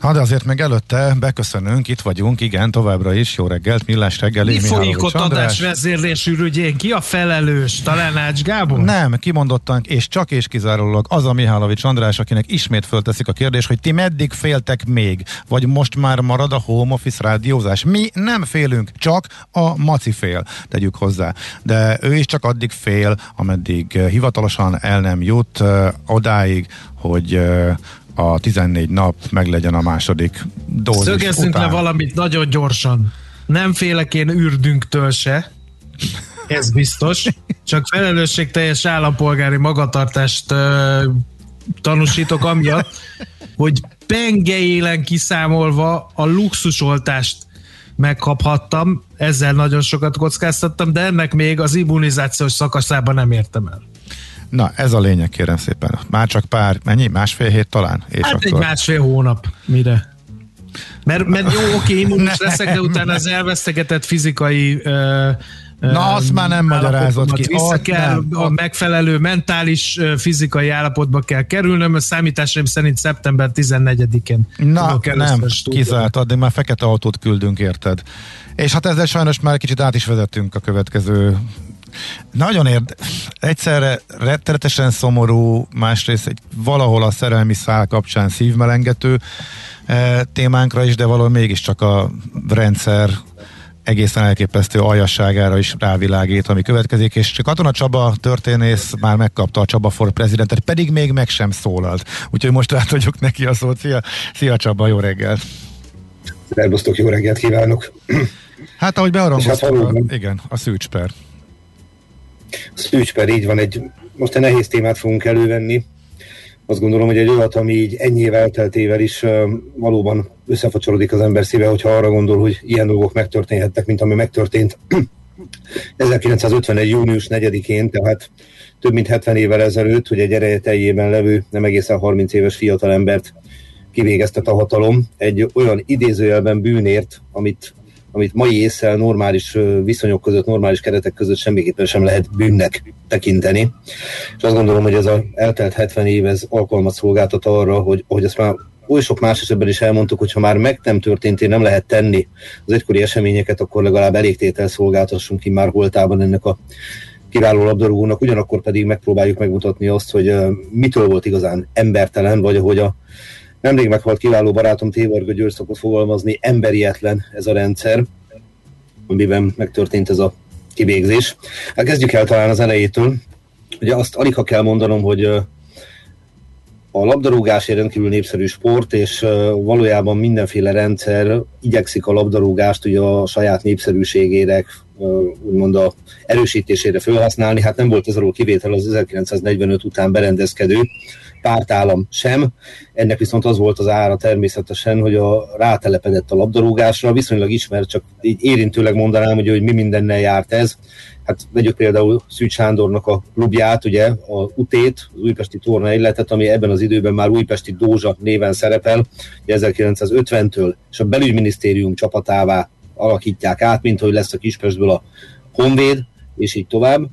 Na de azért meg előtte beköszönünk, itt vagyunk, igen, továbbra is. Jó reggelt, millás reggeli. Mi folyik ott adásvezérlésű ügyén? Ki a felelős? Talán Ács Gábor? Nem, kimondottan, és csak és kizárólag az a Mihálovics András, akinek ismét fölteszik a kérdés, hogy ti meddig féltek még? Vagy most már marad a home office rádiózás? Mi nem félünk, csak a maci fél, tegyük hozzá. De ő is csak addig fél, ameddig hivatalosan el nem jut uh, odáig, hogy uh, a 14 nap meglegyen a második dózis Szögezzünk után. le valamit nagyon gyorsan. Nem félek én ürdünktől se, ez biztos, csak felelősségteljes állampolgári magatartást uh, tanúsítok amiatt, hogy penge élen kiszámolva a luxusoltást megkaphattam, ezzel nagyon sokat kockáztattam, de ennek még az immunizációs szakaszában nem értem el. Na, ez a lényeg, kérem szépen. Már csak pár, mennyi? Másfél hét talán? És hát akkor... egy másfél hónap. Mire? Mert, mert jó, oké, immunis leszek, de utána az elvesztegetett fizikai uh, Na, azt már nem magyarázott ki. Vissza ott kell, nem. a megfelelő mentális, fizikai állapotba kell kerülnöm, a számításaim szerint szeptember 14-én. Na, nem, kizárt, addig már fekete autót küldünk, érted? És hát ezzel sajnos már kicsit át is vezettünk a következő nagyon érd, egyszerre rettenetesen szomorú, másrészt egy valahol a szerelmi szál kapcsán szívmelengető e, témánkra is, de valahol mégiscsak a rendszer egészen elképesztő aljasságára is rávilágít, ami következik, és Katona Csaba történész már megkapta a Csaba for prezidentet, pedig még meg sem szólalt. Úgyhogy most átadjuk neki a szót. Szia, szia Csaba, jó reggelt! Szerbusztok, jó reggelt kívánok! Hát ahogy bearangoztam, hát, igen, a szűcsper. Szűcsper, így van, egy, most egy nehéz témát fogunk elővenni. Azt gondolom, hogy egy olyat, ami így ennyi év elteltével is valóban összefacsorodik az ember szíve, hogyha arra gondol, hogy ilyen dolgok megtörténhettek, mint ami megtörtént 1951. június 4-én, tehát több mint 70 évvel ezelőtt, hogy egy ereje teljében levő, nem egészen 30 éves fiatal embert kivégeztet a hatalom egy olyan idézőjelben bűnért, amit amit mai észsel normális viszonyok között, normális keretek között semmiképpen sem lehet bűnnek tekinteni. És azt gondolom, hogy ez az eltelt 70 év ez alkalmat szolgáltat arra, hogy, hogy ezt már oly sok más esetben is elmondtuk, hogy ha már meg nem történt, nem lehet tenni az egykori eseményeket, akkor legalább elégtétel szolgáltassunk ki már holtában ennek a kiváló labdarúgónak, ugyanakkor pedig megpróbáljuk megmutatni azt, hogy mitől volt igazán embertelen, vagy ahogy a Nemrég meghalt kiváló barátom Tévarga György szokott fogalmazni, emberietlen ez a rendszer, amiben megtörtént ez a kivégzés. Hát kezdjük el talán az elejétől. Ugye azt alig ha kell mondanom, hogy a labdarúgás egy rendkívül népszerű sport, és valójában mindenféle rendszer igyekszik a labdarúgást ugye a saját népszerűségére, úgymond a erősítésére felhasználni. Hát nem volt ez alól kivétel az 1945 után berendezkedő pártállam sem. Ennek viszont az volt az ára természetesen, hogy a rátelepedett a labdarúgásra, viszonylag ismert, csak így érintőleg mondanám, hogy, hogy mi mindennel járt ez. Hát vegyük például Szűcs Sándornak a klubját, ugye, a UT-t, az Újpesti Torna Egyletet, ami ebben az időben már Újpesti Dózsa néven szerepel, 1950-től, és a belügyminisztérium csapatává alakítják át, mint hogy lesz a Kispestből a Honvéd, és így tovább.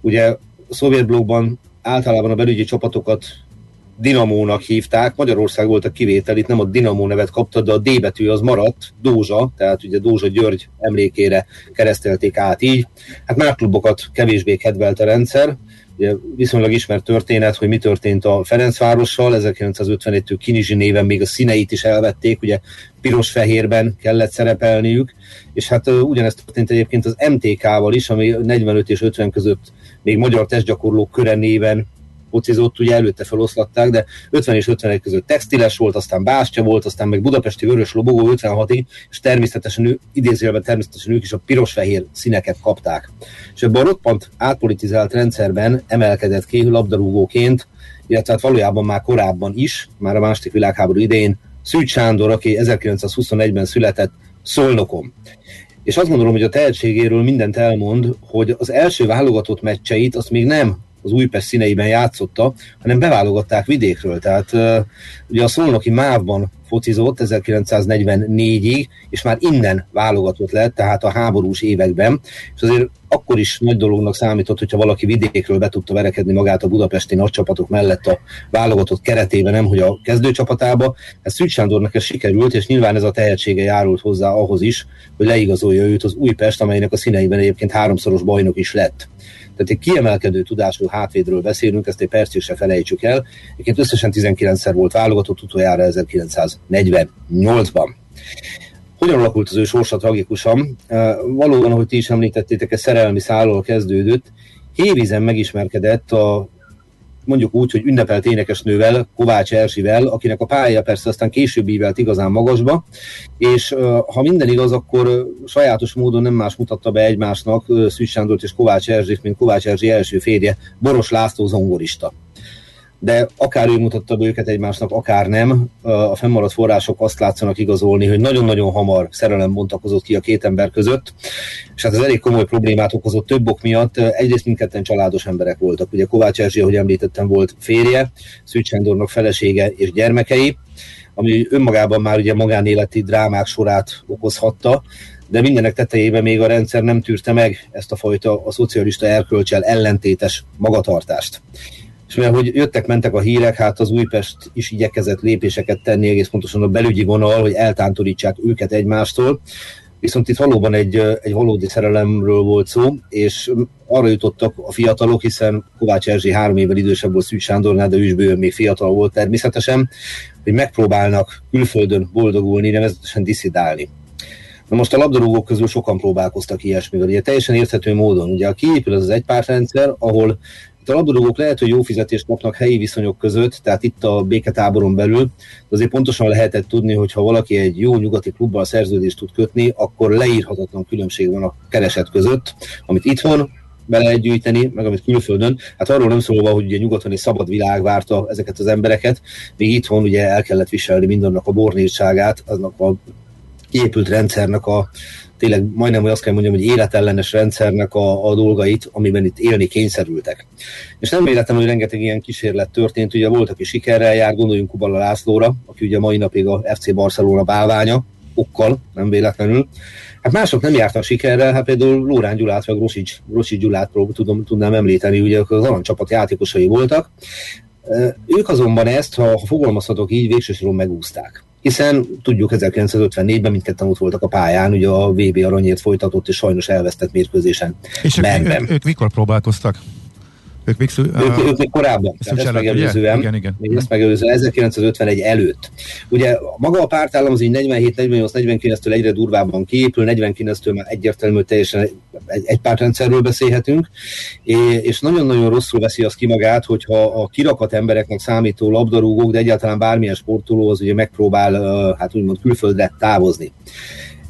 Ugye a szovjet blogban általában a belügyi csapatokat Dinamónak hívták, Magyarország volt a kivétel, itt nem a Dinamó nevet kapta, de a D betű az maradt, Dózsa, tehát ugye Dózsa György emlékére keresztelték át így. Hát más klubokat kevésbé kedvelt a rendszer, ugye viszonylag ismert történet, hogy mi történt a Ferencvárossal, 1951-től Kinizsi néven még a színeit is elvették, ugye piros-fehérben kellett szerepelniük, és hát ugyanezt történt egyébként az MTK-val is, ami 45 és 50 között még magyar testgyakorlók köre néven focizott, ugye előtte feloszlatták, de 50 és 51 között textiles volt, aztán Bástya volt, aztán meg Budapesti Vörös Lobogó 56-ig, és természetesen ő, idézőjelben természetesen ők is a piros-fehér színeket kapták. És ebben a roppant átpolitizált rendszerben emelkedett ki labdarúgóként, illetve hát valójában már korábban is, már a második világháború idején, Szűcs Sándor, aki 1921-ben született Szolnokon. És azt gondolom, hogy a tehetségéről mindent elmond, hogy az első válogatott meccseit azt még nem az Újpest színeiben játszotta, hanem beválogatták vidékről. Tehát ugye a Szolnoki Mávban focizott 1944-ig, és már innen válogatott lett, tehát a háborús években, és azért akkor is nagy dolognak számított, hogyha valaki vidékről be tudta verekedni magát a budapesti nagy csapatok mellett a válogatott keretében, nem hogy a kezdőcsapatába. Ez Szűcs Sándornak ez sikerült, és nyilván ez a tehetsége járult hozzá ahhoz is, hogy leigazolja őt az Újpest, amelynek a színeiben egyébként háromszoros bajnok is lett. Tehát egy kiemelkedő tudású hátvédről beszélünk, ezt egy percig se felejtsük el. Egyébként összesen 19-szer volt válogatott, utoljára 1948-ban. Hogyan alakult az ő sorsa tragikusan? Valóban, ahogy ti is említettétek, ez szerelmi szállal kezdődött. Hévízen megismerkedett a mondjuk úgy, hogy ünnepelt énekesnővel, Kovács Erzsivel, akinek a pálya persze aztán később ívelt igazán magasba, és ha minden igaz, akkor sajátos módon nem más mutatta be egymásnak Szűcs Sándort és Kovács Erzsit, mint Kovács Erzsi első férje, Boros László zongorista de akár ő mutatta be őket egymásnak, akár nem, a fennmaradt források azt látszanak igazolni, hogy nagyon-nagyon hamar szerelem bontakozott ki a két ember között, és hát ez elég komoly problémát okozott több ok miatt. Egyrészt mindketten családos emberek voltak. Ugye Kovács Erzsi, ahogy említettem, volt férje, Szűcs Sándornak felesége és gyermekei, ami önmagában már ugye magánéleti drámák sorát okozhatta, de mindenek tetejében még a rendszer nem tűrte meg ezt a fajta a szocialista erkölcsel ellentétes magatartást és mivel hogy jöttek-mentek a hírek, hát az Újpest is igyekezett lépéseket tenni, egész pontosan a belügyi vonal, hogy eltántorítsák őket egymástól. Viszont itt valóban egy, egy valódi szerelemről volt szó, és arra jutottak a fiatalok, hiszen Kovács Erzsé három évvel idősebb volt Szűcs Sándornál, de ő is bőven még fiatal volt természetesen, hogy megpróbálnak külföldön boldogulni, nevezetesen diszidálni. Na most a labdarúgók közül sokan próbálkoztak ilyesmivel. Ugye teljesen érthető módon. Ugye a kiépül az az egypártrendszer, ahol itt a labdarúgók lehet, hogy jó fizetést kapnak helyi viszonyok között, tehát itt a béketáboron belül, azért pontosan lehetett tudni, hogy ha valaki egy jó nyugati klubbal szerződést tud kötni, akkor leírhatatlan különbség van a kereset között, amit itthon be lehet gyűjteni, meg amit külföldön. Hát arról nem szólva, hogy ugye nyugaton egy szabad világ várta ezeket az embereket, még itthon ugye el kellett viselni mindannak a bornírságát, aznak a kiépült rendszernek a tényleg majdnem, hogy azt kell mondjam, hogy életellenes rendszernek a, a dolgait, amiben itt élni kényszerültek. És nem véletlenül, hogy rengeteg ilyen kísérlet történt, ugye volt, aki sikerrel jár, gondoljunk Kubala Lászlóra, aki ugye mai napig a FC Barcelona bálványa, okkal, nem véletlenül. Hát mások nem jártak sikerrel, hát például Lórán Gyulát, vagy Rosics, Rosics Gyulát tudom, tudnám említeni, ugye az aranycsapat játékosai voltak. Ők azonban ezt, ha, ha fogalmazhatok így, végsősoron megúzták hiszen tudjuk 1954-ben mindketten ott voltak a pályán, ugye a VB aranyért folytatott és sajnos elvesztett mérkőzésen. És ők, ők, ők mikor próbálkoztak? Ők még, szü- ők, ők még korábban, tehát ezt megelőzően, igen, igen. Még ezt megelőzően 1951 előtt. Ugye maga a pártállam az így 47, 48, 49-től egyre durvábban kiépül, 49-től már egyértelmű teljesen egy, egy pártrendszerről beszélhetünk, és nagyon-nagyon rosszul veszi az ki magát, hogyha a kirakat embereknek számító labdarúgók, de egyáltalán bármilyen sportoló az ugye megpróbál hát úgymond külföldre távozni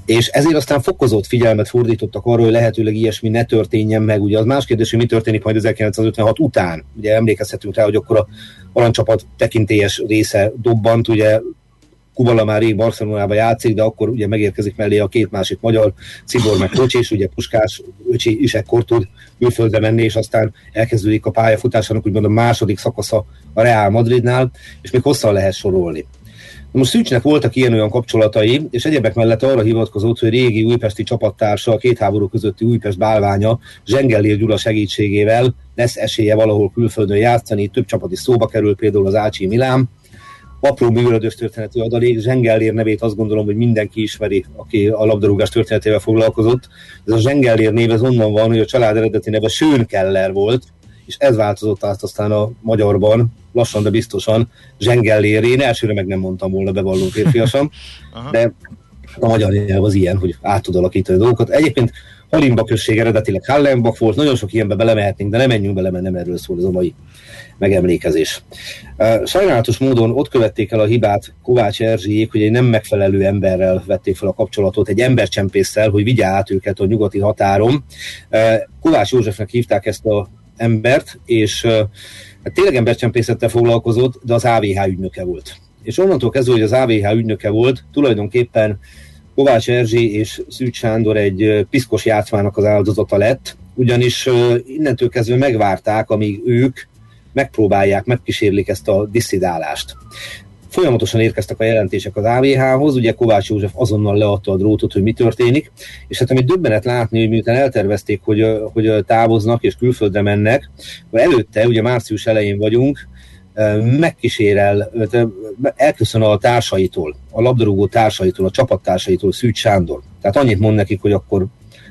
és ezért aztán fokozott figyelmet fordítottak arra, hogy lehetőleg ilyesmi ne történjen meg. Ugye az más kérdés, hogy mi történik majd 1956 után. Ugye emlékezhetünk rá, hogy akkor a aranycsapat tekintélyes része dobbant, ugye Kubala már rég Barcelonába játszik, de akkor ugye megérkezik mellé a két másik magyar, Cibor meg Kocsi, és ugye Puskás öcsi is ekkor tud külföldre menni, és aztán elkezdődik a pályafutásának úgymond a második szakasza a Real Madridnál, és még hosszan lehet sorolni. Most Szűcsnek voltak ilyen-olyan kapcsolatai, és egyebek mellett arra hivatkozott, hogy régi újpesti csapattársa, a két háború közötti Újpest bálványa Zsengellér Gyula segítségével lesz esélye valahol külföldön játszani, több csapat is szóba kerül, például az Ácsi Milán. Apró művelődős történetű adalék, Zsengellér nevét azt gondolom, hogy mindenki ismeri, aki a labdarúgás történetével foglalkozott. Ez a Zsengellér név ez onnan van, hogy a család eredeti neve Keller volt, és ez változott át aztán a magyarban, lassan, de biztosan zsengelléré. Én elsőre meg nem mondtam volna bevalló férfiasan, de a magyar nyelv az ilyen, hogy át tud alakítani dolgokat. Egyébként Halimba község eredetileg Hallenbach volt, nagyon sok ilyenbe belemehetnénk, de nem menjünk bele, mert nem erről szól ez a mai megemlékezés. Sajnálatos módon ott követték el a hibát Kovács Erzsijék, hogy egy nem megfelelő emberrel vették fel a kapcsolatot, egy embercsempésszel, hogy vigye át őket a nyugati határon. Kovács Józsefnek hívták ezt a embert, és hát tényleg embercsempészettel foglalkozott, de az AVH ügynöke volt. És onnantól kezdve, hogy az AVH ügynöke volt, tulajdonképpen Kovács Erzsi és Szűcs Sándor egy piszkos játszmának az áldozata lett, ugyanis innentől kezdve megvárták, amíg ők megpróbálják, megkísérlik ezt a disszidálást. Folyamatosan érkeztek a jelentések az AVH-hoz, ugye Kovács József azonnal leadta a drótot, hogy mi történik, és hát amit döbbenet látni, hogy miután eltervezték, hogy, hogy távoznak és külföldre mennek, előtte, ugye március elején vagyunk, megkísérel, elköszön a társaitól, a labdarúgó társaitól, a csapattársaitól Szűcs Sándor. Tehát annyit mond nekik, hogy akkor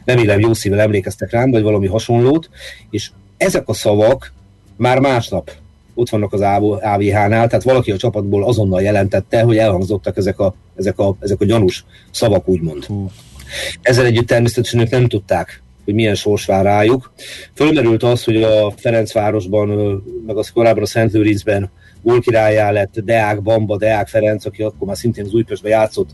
remélem jó szívvel emlékeztek rám, vagy valami hasonlót, és ezek a szavak már másnap ott vannak az AVH-nál, tehát valaki a csapatból azonnal jelentette, hogy elhangzottak ezek a, ezek a, ezek a gyanús szavak, úgymond. Hú. Ezzel együtt természetesen ők nem tudták, hogy milyen sors vár rájuk. Fölmerült az, hogy a Ferencvárosban, meg az korábban a Szentlőrincben gólkirályá lett Deák Bamba, Deák Ferenc, aki akkor már szintén az Újpestben játszott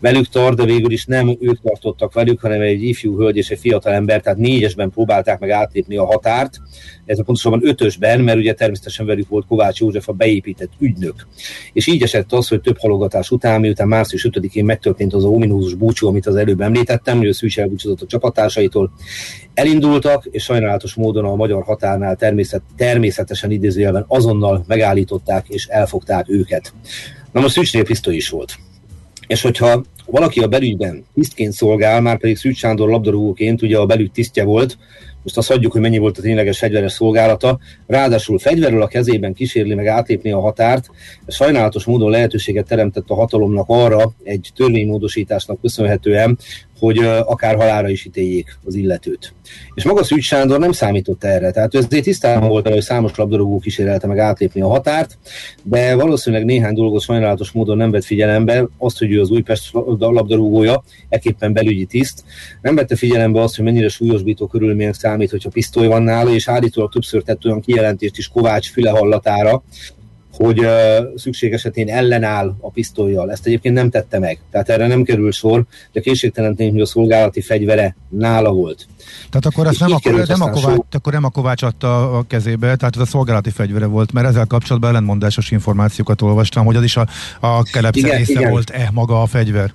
velük tart, de végül is nem ők tartottak velük, hanem egy ifjú hölgy és egy fiatal ember, tehát négyesben próbálták meg átlépni a határt, ez a pontosabban ötösben, mert ugye természetesen velük volt Kovács József a beépített ügynök. És így esett az, hogy több halogatás után, miután március 5-én megtörtént az a ominózus búcsú, amit az előbb említettem, hogy Szűcs elbúcsúzott a csapatársaitól, elindultak, és sajnálatos módon a magyar határnál természet, természetesen idézőjelben azonnal megállították és elfogták őket. Na most Szűcsnél pisztoly is volt. És hogyha valaki a belügyben tisztként szolgál, már pedig Szűcs Sándor labdarúgóként ugye a belügy tisztje volt, most azt hagyjuk, hogy mennyi volt a tényleges fegyveres szolgálata, ráadásul fegyverről a kezében kísérli meg átlépni a határt, ez sajnálatos módon lehetőséget teremtett a hatalomnak arra, egy törvénymódosításnak köszönhetően, hogy akár halára is ítéljék az illetőt. És maga Szűcs Sándor nem számított erre, tehát ő azért tisztában volt, hogy számos labdarúgó kísérelte meg átlépni a határt, de valószínűleg néhány dolgot sajnálatos módon nem vett figyelembe, azt, hogy ő az Újpest labdarúgója, eképpen belügyi tiszt, nem vette figyelembe azt, hogy mennyire súlyosbító körülmények számít, hogyha pisztoly van nála, és állítólag többször tett olyan kijelentést is Kovács füle hallatára, hogy uh, szükség esetén ellenáll a pisztolyjal. Ezt egyébként nem tette meg. Tehát erre nem került sor, de készségtelen tény, hogy a szolgálati fegyvere nála volt. Tehát akkor ezt nem a, nem, a Kovács, akkor nem a Kovács adta a kezébe, tehát ez a szolgálati fegyvere volt, mert ezzel kapcsolatban ellentmondásos információkat olvastam, hogy az is a, a kelepsze volt-e maga a fegyver.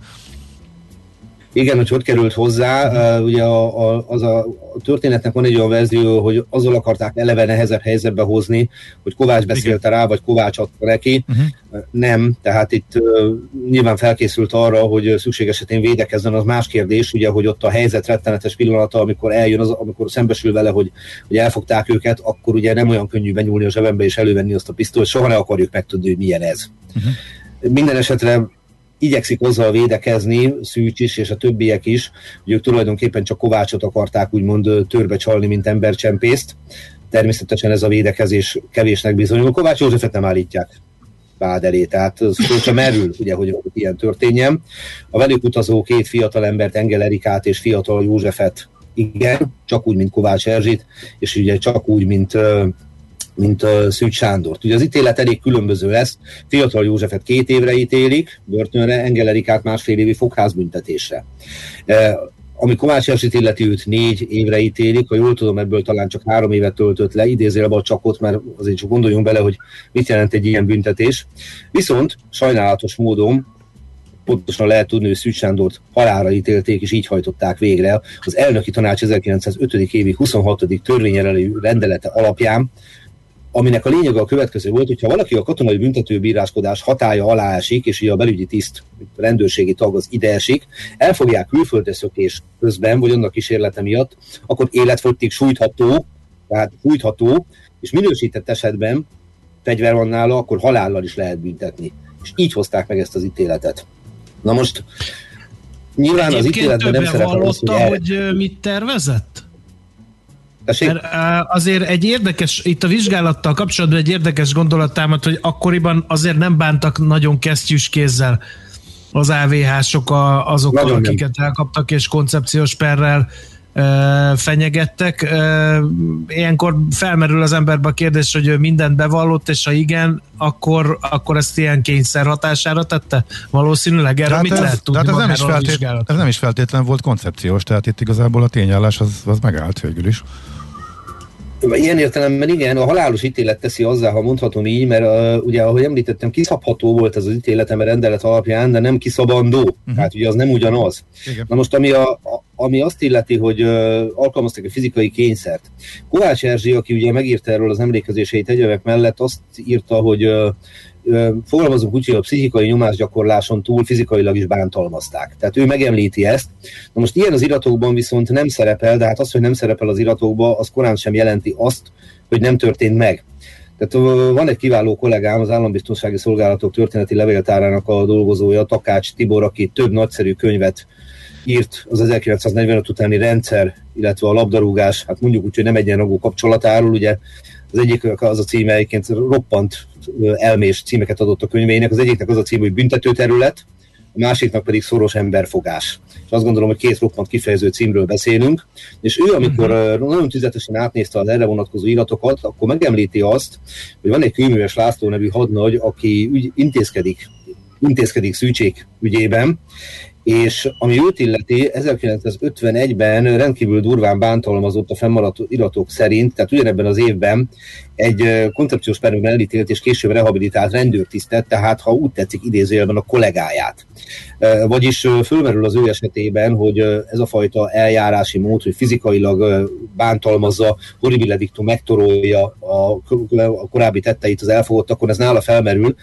Igen, hogy hogy került hozzá, uh, ugye a, a, az a, a történetnek van egy olyan verzió, hogy azzal akarták eleve nehezebb helyzetbe hozni, hogy Kovács beszélte rá, vagy Kovács adta neki. Uh-huh. Nem, tehát itt uh, nyilván felkészült arra, hogy szükség esetén védekezzen, az más kérdés, ugye, hogy ott a helyzet rettenetes pillanata, amikor eljön, az, amikor szembesül vele, hogy, hogy elfogták őket, akkor ugye nem olyan könnyű benyúlni a zsebembe és elővenni azt a pisztolyt, soha ne akarjuk megtudni, hogy milyen ez. Uh-huh. Minden esetre igyekszik azzal védekezni, Szűcs is, és a többiek is, hogy ők tulajdonképpen csak Kovácsot akarták úgymond törbe csalni, mint embercsempészt. Természetesen ez a védekezés kevésnek bizonyul. Kovács Józsefet nem állítják vád elé, tehát sem merül, ugye, hogy ilyen történjen. A velük utazó két fiatal embert, Engel Erikát és fiatal Józsefet igen, csak úgy, mint Kovács Erzsit, és ugye csak úgy, mint mint a Szűcs Sándort. Ugye az ítélet elég különböző lesz. Fiatal Józsefet két évre ítélik, börtönre, Engel Erikát másfél évi fogházbüntetésre. E, ami Kovács Erzsit illeti őt négy évre ítélik, ha jól tudom, ebből talán csak három évet töltött le, idézélve a csakot, mert azért csak gondoljunk bele, hogy mit jelent egy ilyen büntetés. Viszont sajnálatos módon pontosan lehet tudni, hogy Szűcs Sándort halára ítélték, és így hajtották végre. Az elnöki tanács 1905. évi 26. törvényelelő rendelete alapján aminek a lényege a következő volt, hogyha valaki a katonai büntetőbíráskodás hatája alá esik, és ugye a belügyi tiszt, rendőrségi tag az ide esik, elfogják külföldre szökés közben, vagy annak kísérlete miatt, akkor életfogytig sújtható, tehát sújtható, és minősített esetben fegyver van nála, akkor halállal is lehet büntetni. És így hozták meg ezt az ítéletet. Na most nyilván az ítéletben nem szerepel az, hogy, el... hogy mit tervezett? Mert azért egy érdekes, itt a vizsgálattal kapcsolatban egy érdekes gondolat támad, hogy akkoriban azért nem bántak nagyon kesztyűs kézzel az AVH-sok azokkal, nagyon akiket nem. elkaptak, és koncepciós perrel fenyegettek. Ilyenkor felmerül az emberbe a kérdés, hogy ő mindent bevallott, és ha igen, akkor, akkor ezt ilyen kényszer hatására tette? Valószínűleg erről mit ez, lehet tudni ez nem, is feltét, ez nem is feltétlen volt koncepciós, tehát itt igazából a tényállás az, az megállt végül is. Ilyen értelemben igen, a halálos ítélet teszi azzá, ha mondhatom így, mert uh, ugye, ahogy említettem, kiszabható volt ez az ítéletem a rendelet alapján, de nem kiszabandó. Uh-huh. Tehát ugye az nem ugyanaz. Igen. Na most, ami, a, a, ami azt illeti, hogy uh, alkalmaztak a fizikai kényszert. Kovács Erzsi, aki ugye megírta erről az emlékezéseit egyebek mellett, azt írta, hogy uh, fogalmazunk úgy, hogy a pszichikai nyomásgyakorláson túl fizikailag is bántalmazták. Tehát ő megemlíti ezt. Na most ilyen az iratokban viszont nem szerepel, de hát az, hogy nem szerepel az iratokban, az korán sem jelenti azt, hogy nem történt meg. Tehát van egy kiváló kollégám, az Állambiztonsági Szolgálatok történeti levéltárának a dolgozója, Takács Tibor, aki több nagyszerű könyvet írt az 1945 utáni rendszer, illetve a labdarúgás, hát mondjuk úgy, hogy nem egyenrangú kapcsolatáról, ugye az egyik az a címe egyébként roppant elmés címeket adott a könyvének. Az egyiknek az a cím, hogy büntetőterület, a másiknak pedig szoros emberfogás. És azt gondolom, hogy két roppant kifejező címről beszélünk. És ő, amikor uh-huh. nagyon tüzetesen átnézte az erre vonatkozó iratokat, akkor megemlíti azt, hogy van egy kőműves László nevű hadnagy, aki ügy, intézkedik, intézkedik Szűcsék ügyében, és ami őt illeti, 1951-ben rendkívül durván bántalmazott a fennmaradt iratok szerint, tehát ugyanebben az évben egy koncepciós perőben elítélt és később rehabilitált rendőrtisztet, tehát ha úgy tetszik idézőjelben a kollégáját. Vagyis fölmerül az ő esetében, hogy ez a fajta eljárási mód, hogy fizikailag bántalmazza, horribile dictum megtorolja a, a korábbi tetteit az elfogottakon, ez nála felmerül,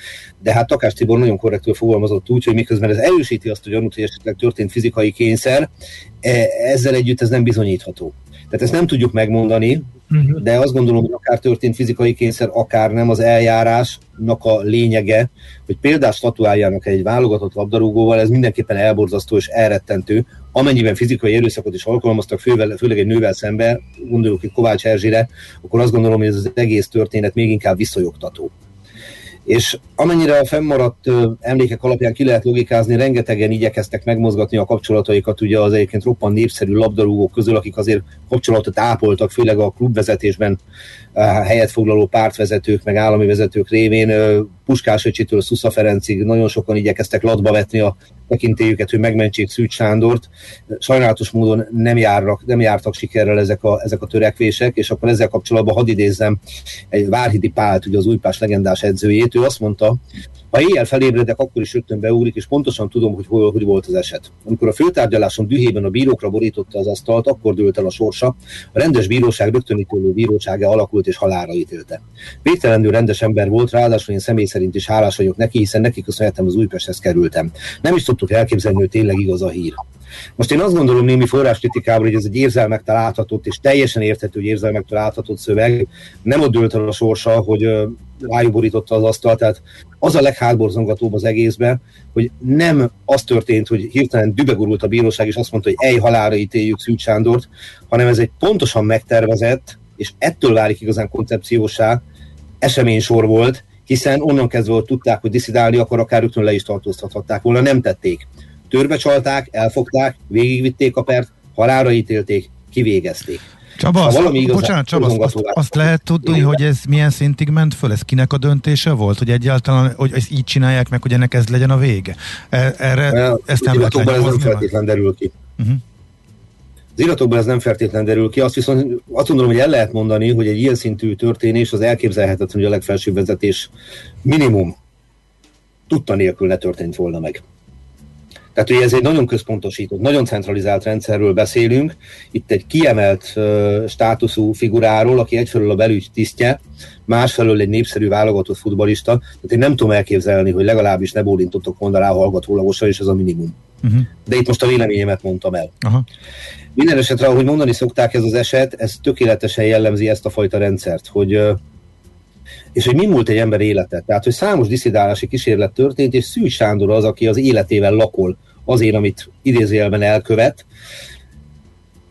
de hát Takás Tibor nagyon korrektül fogalmazott úgy, hogy miközben ez erősíti azt, hogy gyanút, hogy esetleg történt fizikai kényszer, e, ezzel együtt ez nem bizonyítható. Tehát ezt nem tudjuk megmondani, uh-huh. de azt gondolom, hogy akár történt fizikai kényszer, akár nem az eljárásnak a lényege, hogy példát statuáljanak egy válogatott labdarúgóval, ez mindenképpen elborzasztó és elrettentő, amennyiben fizikai erőszakot is alkalmaztak, fővel, főleg egy nővel szemben, gondoljuk itt Kovács Erzsire, akkor azt gondolom, hogy ez az egész történet még inkább visszajogtató és amennyire a fennmaradt emlékek alapján ki lehet logikázni, rengetegen igyekeztek megmozgatni a kapcsolataikat ugye az egyébként roppant népszerű labdarúgók közül, akik azért kapcsolatot ápoltak, főleg a klubvezetésben helyet foglaló pártvezetők, meg állami vezetők révén. Puskás Öcsitől Szusza Ferencig nagyon sokan igyekeztek latba vetni a tekintélyüket, hogy megmentsék Szűcs Sándort. Sajnálatos módon nem, járnak, nem jártak sikerrel ezek a, ezek a törekvések, és akkor ezzel kapcsolatban hadd idézzem egy Várhidi Pált, ugye az újpás legendás edzőjét, ő azt mondta, ha éjjel felébredek, akkor is rögtön beugrik, és pontosan tudom, hogy hol, hogy volt az eset. Amikor a főtárgyaláson dühében a bírókra borította az asztalt, akkor dőlt el a sorsa. A rendes bíróság rögtönítőlő bírósága alakult és halálra ítélte. Végtelenül rendes ember volt, ráadásul én személy szerint is hálás vagyok neki, hiszen neki köszönhetem az Újpesthez kerültem. Nem is tudtuk elképzelni, hogy tényleg igaz a hír. Most én azt gondolom némi forráskritikával, hogy ez egy érzelmektől áthatott és teljesen érthető, hogy érzelmektől áthatott szöveg. Nem ott dőlt el a sorsa, hogy rájuk borította az asztalt, tehát az a leghátborzongatóbb az egészben, hogy nem az történt, hogy hirtelen dübegurult a bíróság, és azt mondta, hogy egy halára ítéljük Szűcs Sándort, hanem ez egy pontosan megtervezett, és ettől válik igazán koncepciósá eseménysor volt, hiszen onnan kezdve, hogy tudták, hogy diszidálni, akkor akár rögtön le is tartóztathatták volna, nem tették. Törbe csalták, elfogták, végigvitték a pert, halára ítélték, kivégezték. Csaba, azt, valami bocsánat, Csaba, azt, azt, azt lehet tudni, hogy ez milyen szintig ment föl? Ez kinek a döntése volt? Hogy egyáltalán, hogy ezt így csinálják meg, hogy ennek ez legyen a vége? E, erre ezt nem lehet ez nem feltétlen derül ki. Uh-huh. Az iratokban ez nem feltétlen derül ki, azt viszont azt gondolom, hogy el lehet mondani, hogy egy ilyen szintű történés az elképzelhetetlen, hogy a legfelsőbb vezetés minimum tudta nélkül ne történt volna meg. Tehát ugye ez egy nagyon központosított, nagyon centralizált rendszerről beszélünk. Itt egy kiemelt uh, státuszú figuráról, aki egyfelől a belügy tisztje, másfelől egy népszerű válogatott futbalista. Tehát én nem tudom elképzelni, hogy legalábbis ne bólintottok volna rá hallgatólagosan, és ez a minimum. Uh-huh. De itt most a véleményemet mondtam el. Uh-huh. Minden esetre, ahogy mondani szokták, ez az eset, ez tökéletesen jellemzi ezt a fajta rendszert, hogy uh, és hogy mi múlt egy ember élete. Tehát, hogy számos diszidálási kísérlet történt, és Szűcs Sándor az, aki az életével lakol azért, amit idézőjelben elkövet.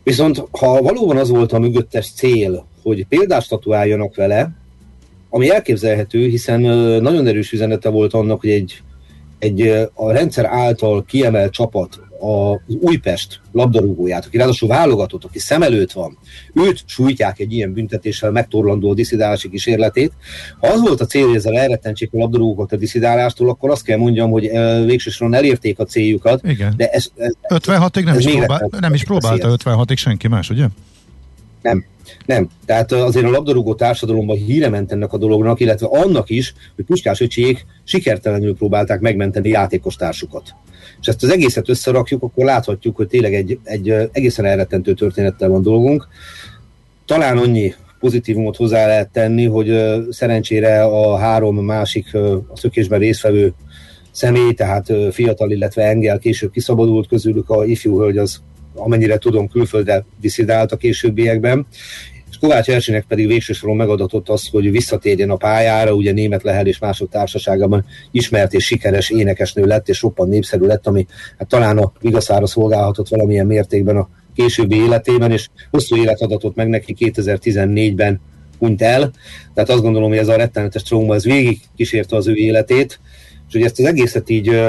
Viszont ha valóban az volt a mögöttes cél, hogy példát statuáljanak vele, ami elképzelhető, hiszen nagyon erős üzenete volt annak, hogy egy egy a rendszer által kiemelt csapat az Újpest labdarúgóját, aki ráadásul válogatott, aki szem előtt van, őt sújtják egy ilyen büntetéssel megtorlandó a diszidálási kísérletét. Ha az volt a cél, hogy ezzel elrettentsék a labdarúgókat a diszidálástól, akkor azt kell mondjam, hogy végsősoron elérték a céljukat. Igen. De ez, ez, 56-ig nem, ez is, próbál, nem is próbálta 56-ig senki más, ugye? Nem. Nem. Tehát azért a labdarúgó társadalomban híre ment ennek a dolognak, illetve annak is, hogy Puskás öcsiék sikertelenül próbálták megmenteni játékos társukat. És ezt az egészet összerakjuk, akkor láthatjuk, hogy tényleg egy, egy egészen elrettentő történettel van dolgunk. Talán annyi pozitívumot hozzá lehet tenni, hogy szerencsére a három másik a szökésben résztvevő személy, tehát fiatal, illetve Engel később kiszabadult közülük, a ifjú hölgy az amennyire tudom, külföldre diszidált a későbbiekben, és Kovács Erzsének pedig végső soron megadatott az, hogy visszatérjen a pályára, ugye német lehel és mások társaságában ismert és sikeres énekesnő lett, és roppant népszerű lett, ami hát talán a vigaszára szolgálhatott valamilyen mértékben a későbbi életében, és hosszú élet adatott meg neki 2014-ben hunyt el. Tehát azt gondolom, hogy ez a rettenetes trauma, ez végig kísérte az ő életét, és hogy ezt az egészet így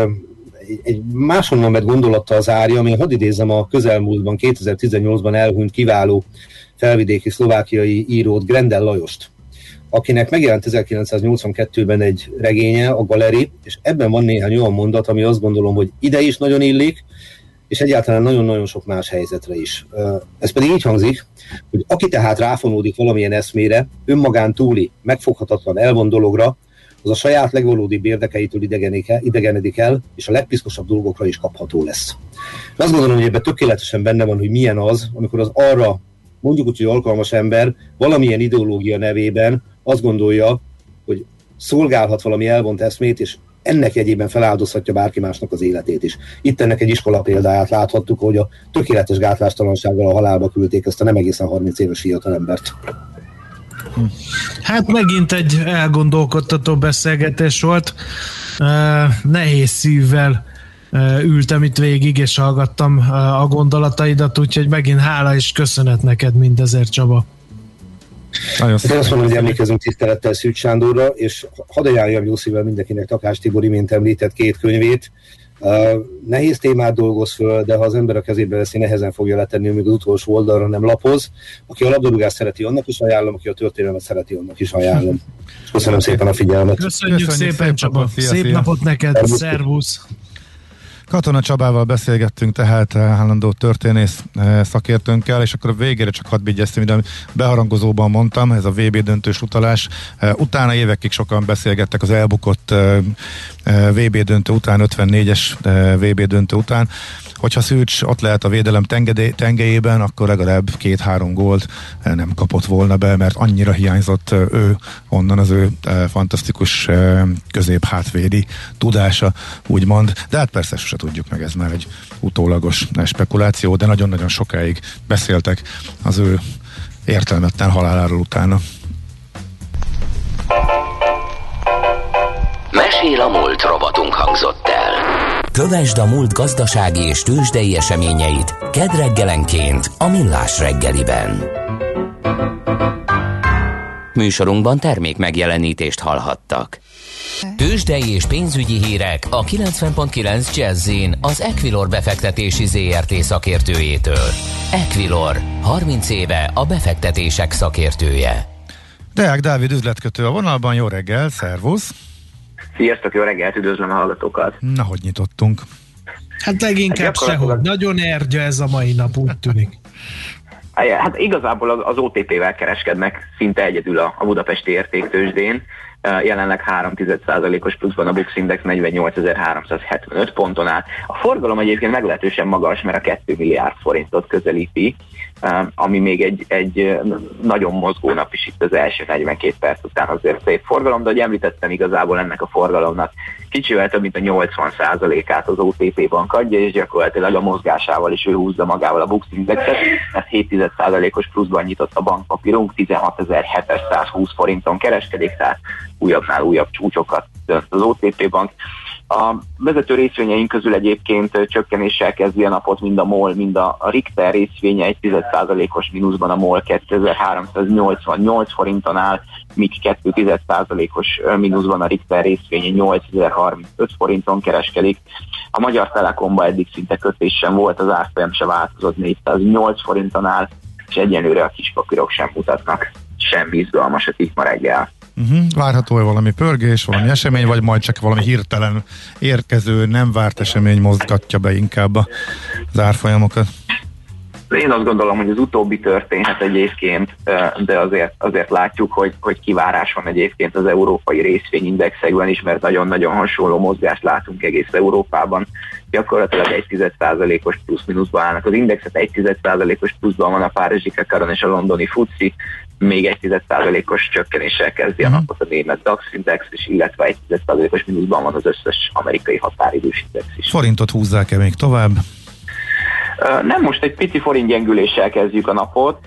egy máshonnan vett gondolattal zárja, ami hadd idézem a közelmúltban, 2018-ban elhunyt kiváló felvidéki szlovákiai írót, Grendel Lajost, akinek megjelent 1982-ben egy regénye, a Galeri, és ebben van néhány olyan mondat, ami azt gondolom, hogy ide is nagyon illik, és egyáltalán nagyon-nagyon sok más helyzetre is. Ez pedig így hangzik, hogy aki tehát ráfonódik valamilyen eszmére, önmagán túli, megfoghatatlan, elvon dologra, az a saját legvalódibb érdekeitől idegenedik el, és a legpiszkosabb dolgokra is kapható lesz. De azt gondolom, hogy ebben tökéletesen benne van, hogy milyen az, amikor az arra, mondjuk úgy, hogy alkalmas ember valamilyen ideológia nevében azt gondolja, hogy szolgálhat valami elvont eszmét, és ennek jegyében feláldozhatja bárki másnak az életét is. Itt ennek egy iskola példáját láthattuk, hogy a tökéletes gátlástalansággal a halálba küldték ezt a nem egészen 30 éves fiatalembert. Hát megint egy elgondolkodtató beszélgetés volt. Nehéz szívvel ültem itt végig, és hallgattam a gondolataidat, úgyhogy megint hála és köszönet neked mindezért, Csaba. Nagyon Én azt mondom, hogy emlékezünk tisztelettel Szűcs Sándorra, és hadd ajánljam jó szívvel mindenkinek Takás Tibor mint említett két könyvét, nehéz témát dolgoz föl, de ha az ember a kezébe veszi, nehezen fogja letenni, még az utolsó oldalra nem lapoz. Aki a labdarúgást szereti, annak is ajánlom, aki a történelmet szereti, annak is ajánlom. Köszönöm szépen a figyelmet. Köszönjük, Köszönjük szépen, Csaba. Szép, szép napot neked, szervusz. Katona Csabával beszélgettünk tehát eh, állandó történész eh, szakértőnkkel, és akkor a végére csak hadd vigyeztem, ide, beharangozóban mondtam, ez a VB döntős utalás. Eh, utána évekig sokan beszélgettek az elbukott VB döntő után, 54-es VB döntő után, hogyha Szűcs ott lehet a védelem tengelyében, akkor legalább két-három gólt nem kapott volna be, mert annyira hiányzott ő onnan az ő fantasztikus közép-hátvédi tudása, úgymond. De hát persze sose tudjuk meg, ez már egy utólagos spekuláció, de nagyon-nagyon sokáig beszéltek az ő értelmetlen haláláról utána. Mesél a múlt robotunk hangzott el. Kövesd a múlt gazdasági és tőzsdei eseményeit kedd reggelenként a Millás reggeliben. Műsorunkban termék megjelenítést hallhattak. Tőzsdei és pénzügyi hírek a 90.9 jazz az Equilor befektetési ZRT szakértőjétől. Equilor, 30 éve a befektetések szakértője. Deák Dávid üzletkötő a vonalban, jó reggel, szervusz! Sziasztok, jó reggelt, üdvözlöm a hallgatókat! Na, hogy nyitottunk? Hát leginkább hát sehogy. Nagyon ergye ez a mai nap, úgy tűnik. Hát igazából az OTP-vel kereskednek szinte egyedül a, a budapesti értéktősdén. Jelenleg 3,1%-os pluszban a Bux Index 48.375 ponton áll. A forgalom egyébként meglehetősen magas, mert a 2 milliárd forintot közelíti, ami még egy, egy nagyon mozgó nap is itt az első 42 perc után azért szép forgalom, de hogy említettem igazából ennek a forgalomnak kicsivel több mint a 80%-át az OTP bank adja, és gyakorlatilag a mozgásával is ő húzza magával a Bux Indexet, ez 7%-os pluszban nyitott a bankpapírunk, 16.720 forinton kereskedik, tehát újabbnál újabb csúcsokat dönt az OTP bank. A vezető részvényeink közül egyébként csökkenéssel kezdi a napot mind a MOL, mind a Richter részvénye, egy 10%-os mínuszban a MOL 2388 forinton áll, míg 2,1%-os mínuszban a Richter részvénye 8035 forinton kereskedik. A Magyar Telekomban eddig szinte kötés sem volt, az árfolyam se változott 408 forinton áll, és egyenlőre a kispapírok sem mutatnak semmi izgalmasat itt ma reggel. Uh-huh. Várható-e valami pörgés, valami esemény, vagy majd csak valami hirtelen érkező, nem várt esemény mozgatja be inkább az árfolyamokat? Én azt gondolom, hogy az utóbbi történhet egyébként, de azért, azért látjuk, hogy, hogy kivárás van egyébként az európai részvényindexekben is, mert nagyon-nagyon hasonló mozgást látunk egész Európában. Gyakorlatilag egy 10%-os plusz-minuszban állnak. Az indexet egy 10%-os pluszban van a Párizsi Kakaron és a londoni FUCI, még egy 10%-os csökkenéssel kezdi a mhm. napot a német DAX index, és illetve egy 10%-os mínuszban van az összes amerikai határidős index is. Forintot húzzák-e még tovább? Nem most egy pici forint gyengüléssel kezdjük a napot.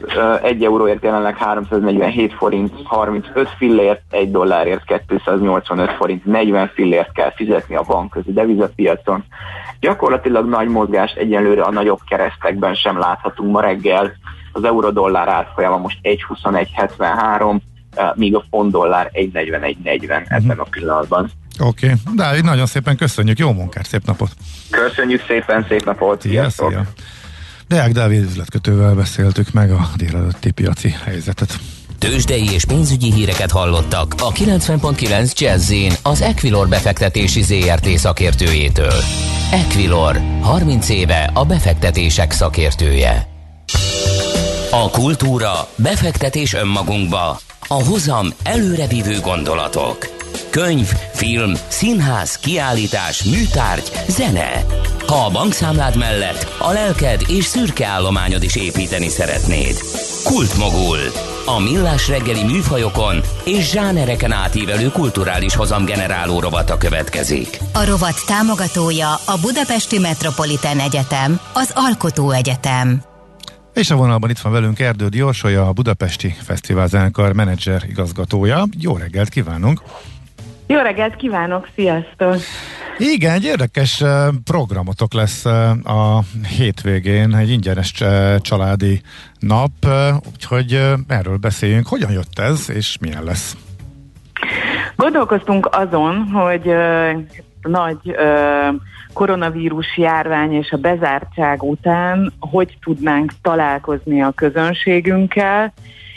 Egy euróért jelenleg 347 forint 35 fillért, egy dollárért 285 forint 40 fillért kell fizetni a bankközi devizapiacon. Gyakorlatilag nagy mozgást egyenlőre a nagyobb keresztekben sem láthatunk ma reggel. Az euró-dollár árfolyama most 1.21.73, míg a font dollár 1.41.40 uh-huh. ebben a pillanatban. Oké, okay. Dávid, nagyon szépen köszönjük, jó munkát, szép napot! Köszönjük szépen, szép napot! Szia, szia. Deák Dávid üzletkötővel beszéltük meg a délelőtti piaci helyzetet. Tőzsdei és pénzügyi híreket hallottak a 90.9 jazz az Equilor befektetési ZRT szakértőjétől. Equilor, 30 éve a befektetések szakértője. A kultúra, befektetés önmagunkba, a hozam előrevívő gondolatok. Könyv, film, színház, kiállítás, műtárgy, zene. Ha a bankszámlád mellett a lelked és szürke állományod is építeni szeretnéd. Kultmogul. A millás reggeli műfajokon és zsánereken átívelő kulturális hozamgeneráló rovata következik. A rovat támogatója a Budapesti Metropolitán Egyetem, az Alkotó Egyetem. És a vonalban itt van velünk Erdő Diorsolya, a Budapesti Fesztivál Zenekar menedzser igazgatója. Jó reggelt kívánunk! Jó reggelt kívánok, sziasztok! Igen, egy érdekes programotok lesz a hétvégén, egy ingyenes családi nap, úgyhogy erről beszéljünk. Hogyan jött ez, és milyen lesz? Gondolkoztunk azon, hogy nagy koronavírus járvány és a bezártság után hogy tudnánk találkozni a közönségünkkel,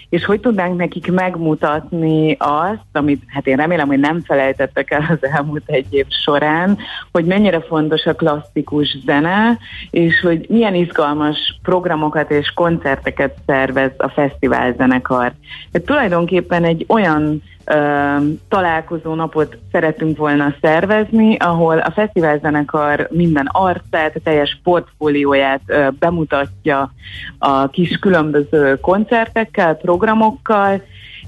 és hogy tudnánk nekik megmutatni azt, amit hát én remélem, hogy nem felejtettek el az elmúlt egy év során, hogy mennyire fontos a klasszikus zene, és hogy milyen izgalmas programokat és koncerteket szervez a fesztivál zenekar. Tehát tulajdonképpen egy olyan találkozó napot szeretünk volna szervezni, ahol a fesztiválzenekar minden arcát, a teljes portfólióját bemutatja a kis különböző koncertekkel, programokkal,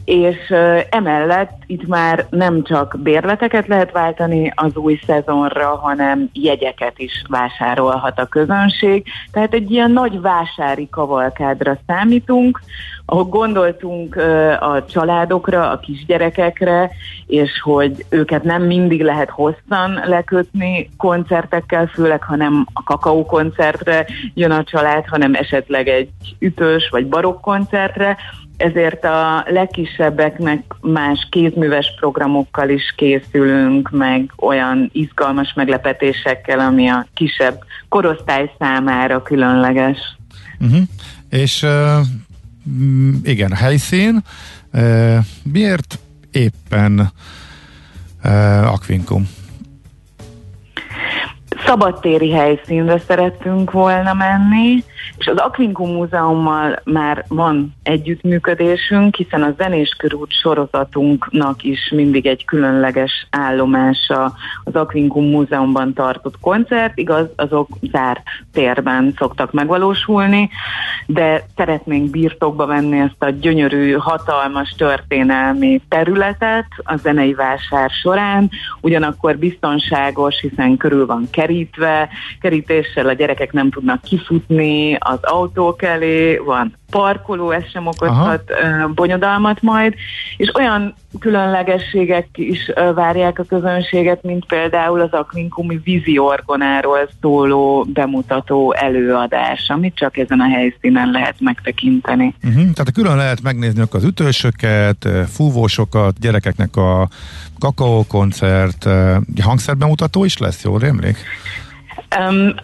és emellett itt már nem csak bérleteket lehet váltani az új szezonra, hanem jegyeket is vásárolhat a közönség. Tehát egy ilyen nagy vásári kavalkádra számítunk, ahol gondoltunk a családokra, a kisgyerekekre, és hogy őket nem mindig lehet hosszan lekötni koncertekkel, főleg, ha nem a kakaó koncertre jön a család, hanem esetleg egy ütős vagy barokk koncertre, ezért a legkisebbeknek más kézműves programokkal is készülünk, meg olyan izgalmas meglepetésekkel, ami a kisebb korosztály számára különleges. Uh-huh. És uh, igen, helyszín. Uh, miért éppen uh, Akvinkum? szabadtéri helyszínre szerettünk volna menni, és az Aquincum Múzeummal már van együttműködésünk, hiszen a Zenés Körút sorozatunknak is mindig egy különleges állomása. Az Aquincum Múzeumban tartott koncert, igaz, azok zárt térben szoktak megvalósulni, de szeretnénk birtokba venni ezt a gyönyörű, hatalmas történelmi területet a zenei vásár során, ugyanakkor biztonságos, hiszen körül van kerítve, kerítéssel a gyerekek nem tudnak kifutni, az autók elé, van parkoló, ez sem okozhat Aha. bonyodalmat majd, és olyan különlegességek is várják a közönséget, mint például az Akvinkumi vízi orgonáról szóló bemutató előadás, amit csak ezen a helyszínen lehet megtekinteni. Uh-huh. Tehát külön lehet megnézni az ütősöket, fúvósokat, gyerekeknek a kakaókoncert, hangszerbemutató is lesz, jól rémlik? Um,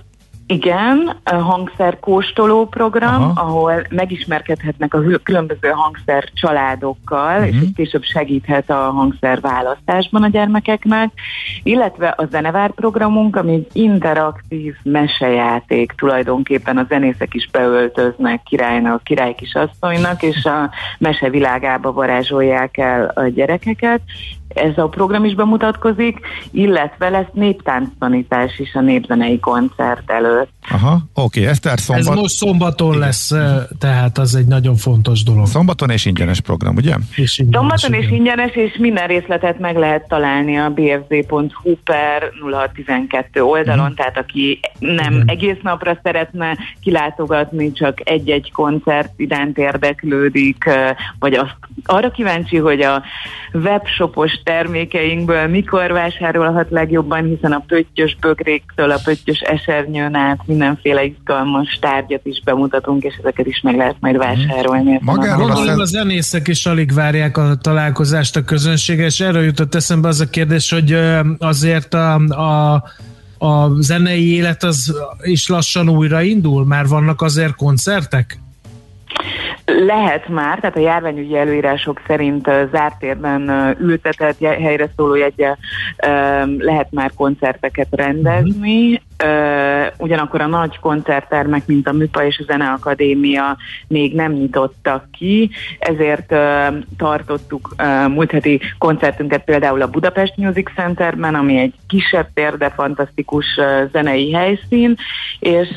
igen, a hangszerkóstoló program, Aha. ahol megismerkedhetnek a különböző hangszer családokkal, uh-huh. és ez később segíthet a hangszer választásban a gyermekeknek, illetve a zenevár programunk, ami egy interaktív mesejáték, tulajdonképpen a zenészek is beöltöznek királynak, király kisasszonynak, és a mese világába varázsolják el a gyerekeket, ez a program is bemutatkozik, illetve lesz néptánctanítás is a népzenei koncert előtt. Aha, oké, okay, Eszter szombat... Ez most szombaton Igen. lesz, tehát az egy nagyon fontos dolog. Szombaton és ingyenes program, ugye? És ingyenes, Szombaton igen. és ingyenes, és minden részletet meg lehet találni a bfz.hu per 0612 oldalon, uh-huh. tehát aki nem Igen. egész napra szeretne kilátogatni, csak egy-egy koncert iránt érdeklődik, vagy azt arra kíváncsi, hogy a webshopos termékeinkből mikor vásárolhat legjobban, hiszen a pöttyös bögréktől a pöttyös esernyőn át mindenféle izgalmas tárgyat is bemutatunk, és ezeket is meg lehet majd vásárolni. Magáról a, a zenészek is alig várják a találkozást a közönséggel, és erről jutott eszembe az a kérdés, hogy azért a, a a zenei élet az is lassan újraindul? Már vannak azért koncertek? Lehet már, tehát a járványügyi előírások szerint zárt térben ültetett helyre szóló jegye lehet már koncerteket rendezni. Ugyanakkor a nagy koncerttermek, mint a MÜPA és a Zeneakadémia még nem nyitottak ki, ezért tartottuk múlt heti koncertünket például a Budapest Music Centerben, ami egy kisebb tér, de fantasztikus zenei helyszín, és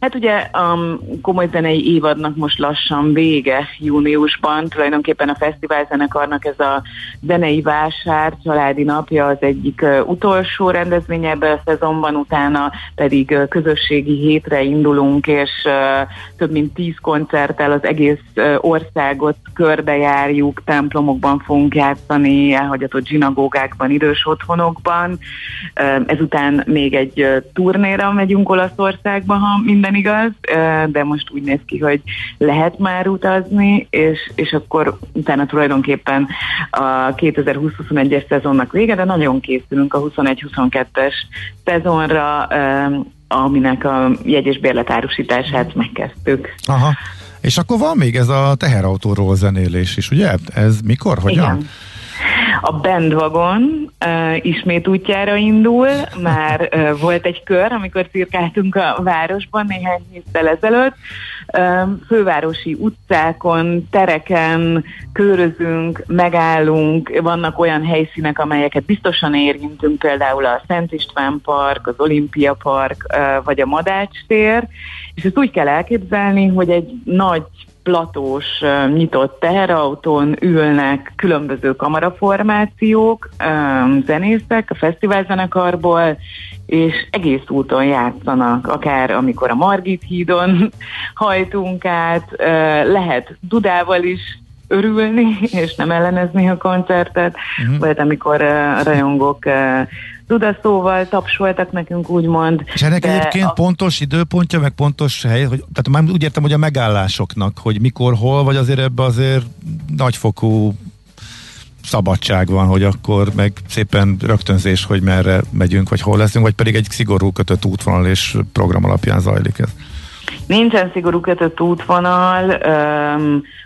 Hát ugye a um, komoly zenei évadnak most lassan vége júniusban, tulajdonképpen a fesztivál zenekarnak ez a zenei vásár, családi napja az egyik utolsó rendezvény ebben a szezonban, utána pedig közösségi hétre indulunk, és több mint tíz koncerttel az egész országot körbejárjuk, templomokban fogunk játszani, elhagyatott zsinagógákban, idős otthonokban. Ezután még egy turnéra megyünk Olaszországba, ha minden minden igaz, de most úgy néz ki, hogy lehet már utazni, és, és akkor utána tulajdonképpen a 2020-21-es szezonnak vége, de nagyon készülünk a 21-22-es szezonra, aminek a jegy- és bérletárusítását megkezdtük. Aha. És akkor van még ez a teherautóról zenélés is, ugye? Ez mikor, hogyan? Igen. A bandwagon uh, ismét útjára indul, már uh, volt egy kör, amikor cirkáltunk a városban néhány héttel ezelőtt, fővárosi utcákon, tereken körözünk, megállunk, vannak olyan helyszínek, amelyeket biztosan érintünk, például a Szent István Park, az Olimpia Park, vagy a Madács tér, és ezt úgy kell elképzelni, hogy egy nagy platós, nyitott teherautón ülnek különböző kamaraformációk, zenészek a fesztiválzenekarból, és egész úton játszanak, akár amikor a Margit hídon hajtunk át, lehet dudával is örülni, és nem ellenezni a koncertet, uh-huh. vagy amikor a rajongók tudaszóval tapsoltak nekünk, úgymond. És ennek egyébként a... pontos időpontja, meg pontos hely, hogy, tehát már úgy értem, hogy a megállásoknak, hogy mikor, hol, vagy azért ebbe azért nagyfokú szabadság van, hogy akkor meg szépen rögtönzés, hogy merre megyünk, vagy hol leszünk, vagy pedig egy szigorú kötött útvonal és program alapján zajlik ez. Nincsen szigorú kötött útvonal,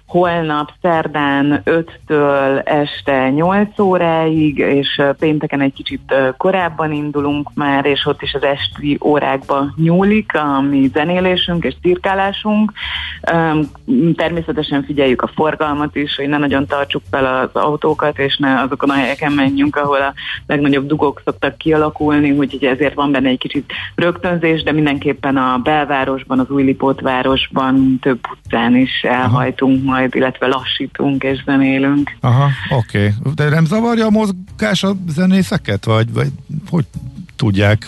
holnap szerdán 5-től este 8 óráig, és pénteken egy kicsit korábban indulunk már, és ott is az esti órákba nyúlik a mi zenélésünk és cirkálásunk. Természetesen figyeljük a forgalmat is, hogy ne nagyon tartsuk fel az autókat, és ne azokon a helyeken menjünk, ahol a legnagyobb dugók szoktak kialakulni, úgyhogy ezért van benne egy kicsit rögtönzés, de mindenképpen a belvárosban, az új városban több utcán is elhajtunk Aha. Majd illetve lassítunk és zenélünk. Aha, oké. Okay. De nem zavarja a mozgás a zenészeket, vagy, vagy hogy tudják,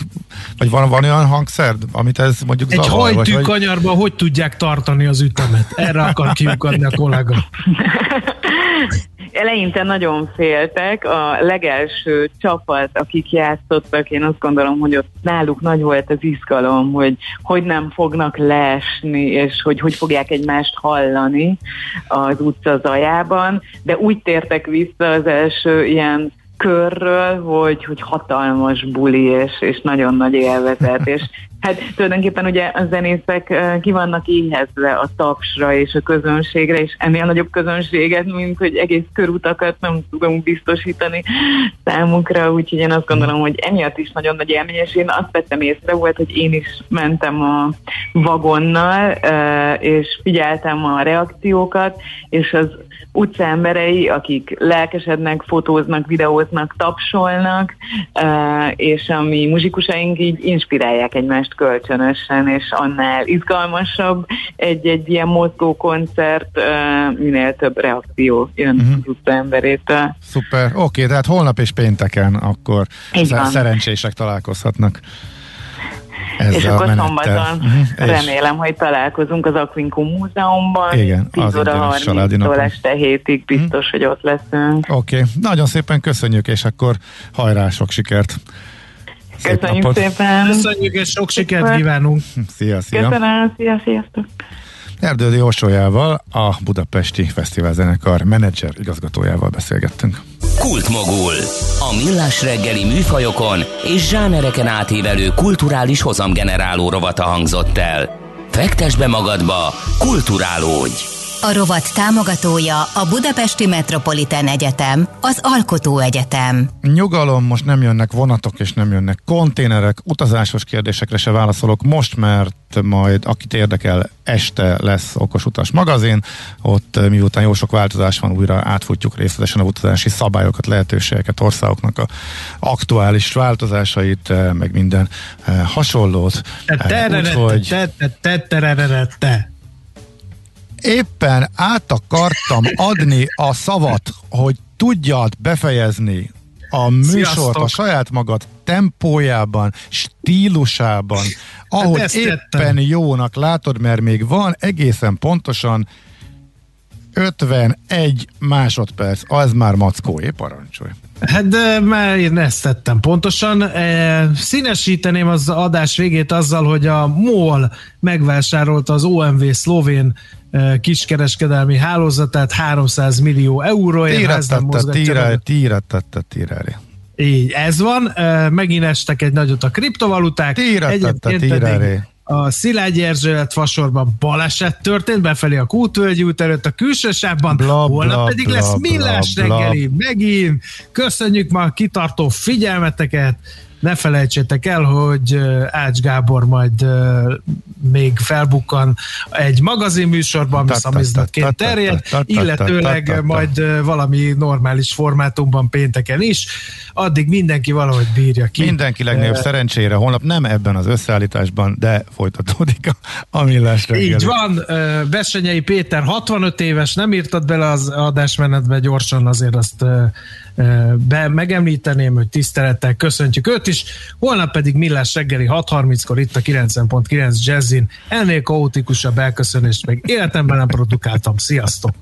vagy van, van olyan hangszer, amit ez mondjuk Egy zavar? hajtű vagy, kanyarban hogy tudják tartani az ütemet? Erre akar kiukadni a kollega. Eleinte nagyon féltek, a legelső csapat, akik játszottak, én azt gondolom, hogy ott náluk nagy volt az izgalom, hogy hogy nem fognak leesni, és hogy hogy fogják egymást hallani az utca zajában, de úgy tértek vissza az első ilyen körről, hogy, hogy hatalmas buli, és, és nagyon nagy élvezet, és hát tulajdonképpen ugye a zenészek ki vannak éhezve a tapsra és a közönségre, és ennél nagyobb közönséget, mint hogy egész körutakat nem tudunk biztosítani számukra, úgyhogy én azt gondolom, hogy emiatt is nagyon nagy élmény, és én azt vettem észre volt, hogy én is mentem a vagonnal, és figyeltem a reakciókat, és az utcaemberei, akik lelkesednek, fotóznak, videóznak, tapsolnak, és a mi muzsikusaink így inspirálják egymást kölcsönösen, és annál izgalmasabb egy-egy ilyen mozgó koncert, minél több reakció jön uh-huh. az utcaemberétől. Szuper, oké, okay, tehát holnap és pénteken akkor szerencsések találkozhatnak. Ezzel és akkor szombaton uh-huh. remélem, hogy találkozunk az Aquincum Múzeumban. Igen, 10 óra 30-tól este hétig biztos, uh-huh. hogy ott leszünk. Oké, okay. nagyon szépen köszönjük, és akkor hajrá, sok sikert! Szép Köszönjük napot. szépen! Köszönjük, és sok sikert kívánunk! Szia, szia! Köszönöm, szia, sziasztok! Erdődi Orsójával, a Budapesti Fesztivál Zenekar menedzser igazgatójával beszélgettünk. Kultmogul. A millás reggeli műfajokon és zsánereken átívelő kulturális hozamgeneráló rovata hangzott el. Fektes be magadba, kulturálódj! A rovat támogatója a Budapesti Metropolitán Egyetem, az Alkotó Egyetem. Nyugalom, most nem jönnek vonatok és nem jönnek konténerek, utazásos kérdésekre se válaszolok most, mert majd akit érdekel, este lesz Okos Utas magazin, ott eh, miután jó sok változás van, újra átfutjuk részletesen a utazási szabályokat, lehetőségeket, országoknak a aktuális változásait, eh, meg minden hasonlót. Úgyhogy éppen át akartam adni a szavat, hogy tudjad befejezni a műsort Sziasztok. a saját magad tempójában, stílusában, ahogy hát éppen tettem. jónak látod, mert még van egészen pontosan 51 másodperc, az már mackóé, parancsolj. Hát de már én ezt tettem pontosan. E, színesíteném az adás végét azzal, hogy a MOL megvásárolta az OMV szlovén kiskereskedelmi hálózatát 300 millió euróért. Tírettette, tírettette, Így, ez van. Megint estek egy nagyot a kriptovaluták. Tírettette, tírettette a Szilágyi Erzsébet fasorban baleset történt, befelé a Kútvölgyi út előtt a külső sávban, bla, holnap bla, pedig bla, lesz millás bla, reggeli, bla. megint. Köszönjük ma a kitartó figyelmeteket, ne felejtsétek el, hogy Ács Gábor majd még felbukkan egy magazinműsorban, ami szamizdatként terjed, illetőleg majd valami normális formátumban pénteken is. Addig mindenki valahogy bírja ki. Mindenki legnagyobb szerencsére holnap nem ebben az összeállításban, de folytatódik a, millás reggeli. Így van, Besenyei Péter 65 éves, nem írtad bele az adásmenetbe gyorsan, azért azt be, megemlíteném, hogy tisztelettel köszöntjük őt is. Holnap pedig Millás reggeli 6.30-kor itt a 90.9 Jazzin. Ennél kaotikusabb elköszönést meg életemben nem produkáltam. Sziasztok!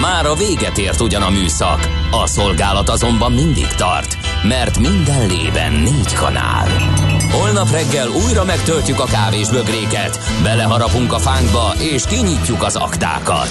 Már a véget ért ugyan a műszak, a szolgálat azonban mindig tart, mert minden lében négy kanál. Holnap reggel újra megtöltjük a kávés bögréket, beleharapunk a fánkba és kinyitjuk az aktákat.